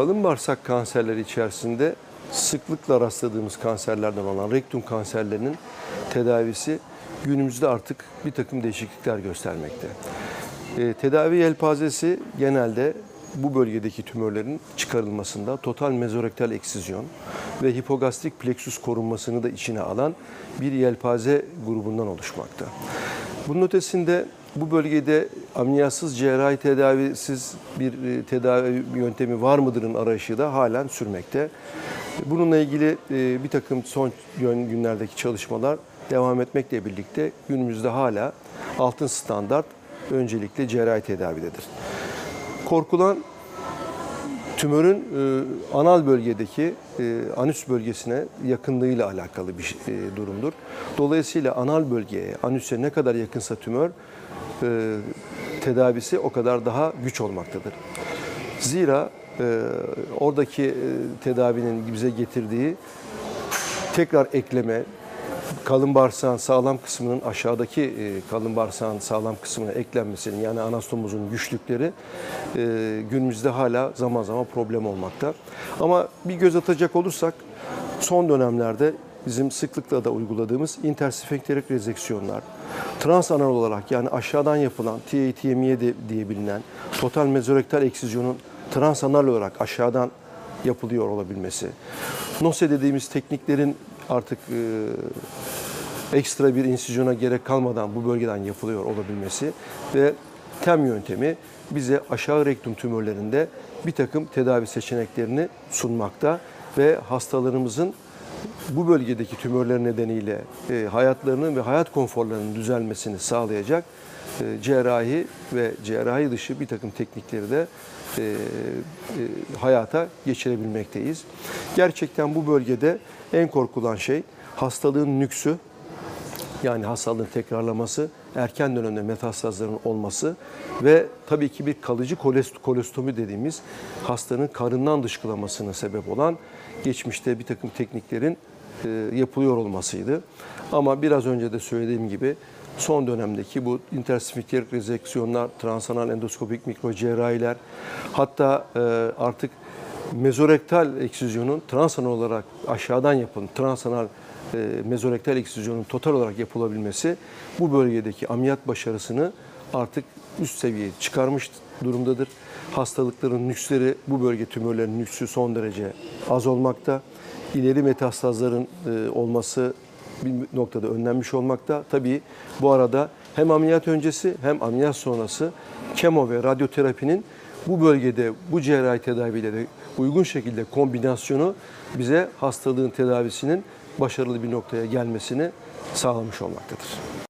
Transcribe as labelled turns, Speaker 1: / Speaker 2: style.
Speaker 1: kalın bağırsak kanserleri içerisinde sıklıkla rastladığımız kanserlerden olan rektum kanserlerinin tedavisi günümüzde artık bir takım değişiklikler göstermekte. E, tedavi yelpazesi genelde bu bölgedeki tümörlerin çıkarılmasında total mezorektal eksizyon ve hipogastrik plexus korunmasını da içine alan bir yelpaze grubundan oluşmakta. Bunun ötesinde bu bölgede ameliyatsız cerrahi tedavisiz bir e, tedavi yöntemi var mıdırın arayışı da halen sürmekte. Bununla ilgili e, bir takım son günlerdeki çalışmalar devam etmekle birlikte günümüzde hala altın standart öncelikle cerrahi tedavidedir. Korkulan tümörün e, anal bölgedeki e, anüs bölgesine yakınlığıyla alakalı bir durumdur. Dolayısıyla anal bölgeye, anüse ne kadar yakınsa tümör tedavisi o kadar daha güç olmaktadır. Zira e, oradaki e, tedavinin bize getirdiği tekrar ekleme, kalın bağırsağın sağlam kısmının aşağıdaki e, kalın bağırsağın sağlam kısmına eklenmesinin yani anastomozun güçlükleri e, günümüzde hala zaman zaman problem olmakta. Ama bir göz atacak olursak son dönemlerde bizim sıklıkla da uyguladığımız intersefenkterik rezeksiyonlar, transanal olarak yani aşağıdan yapılan TATM'ye de diye bilinen total mezorektal eksizyonun transanal olarak aşağıdan yapılıyor olabilmesi. NOSE dediğimiz tekniklerin artık e, ekstra bir insizyona gerek kalmadan bu bölgeden yapılıyor olabilmesi ve TEM yöntemi bize aşağı rektum tümörlerinde bir takım tedavi seçeneklerini sunmakta ve hastalarımızın bu bölgedeki tümörler nedeniyle e, hayatlarının ve hayat konforlarının düzelmesini sağlayacak e, cerrahi ve cerrahi dışı bir takım teknikleri de e, hayata geçirebilmekteyiz. Gerçekten bu bölgede en korkulan şey hastalığın nüksü, yani hastalığın tekrarlaması, erken dönemde metastazların olması ve tabii ki bir kalıcı kolostomi dediğimiz hastanın karından dışkılamasına sebep olan geçmişte bir takım tekniklerin e, yapılıyor olmasıydı. Ama biraz önce de söylediğim gibi son dönemdeki bu intersfikterik rezeksiyonlar, transanal endoskopik mikrocerrahiler hatta e, artık mezorektal eksizyonun transanal olarak aşağıdan yapılan transanal e, mezorektal eksizyonun total olarak yapılabilmesi bu bölgedeki ameliyat başarısını artık üst seviyeye çıkarmış durumdadır. Hastalıkların nüksleri, bu bölge tümörlerinin nüksü son derece az olmakta. İleri metastazların e, olması bir noktada önlenmiş olmakta. Tabii bu arada hem ameliyat öncesi hem ameliyat sonrası kemo ve radyoterapinin bu bölgede bu cerrahi tedaviyle de uygun şekilde kombinasyonu bize hastalığın tedavisinin başarılı bir noktaya gelmesini sağlamış olmaktadır.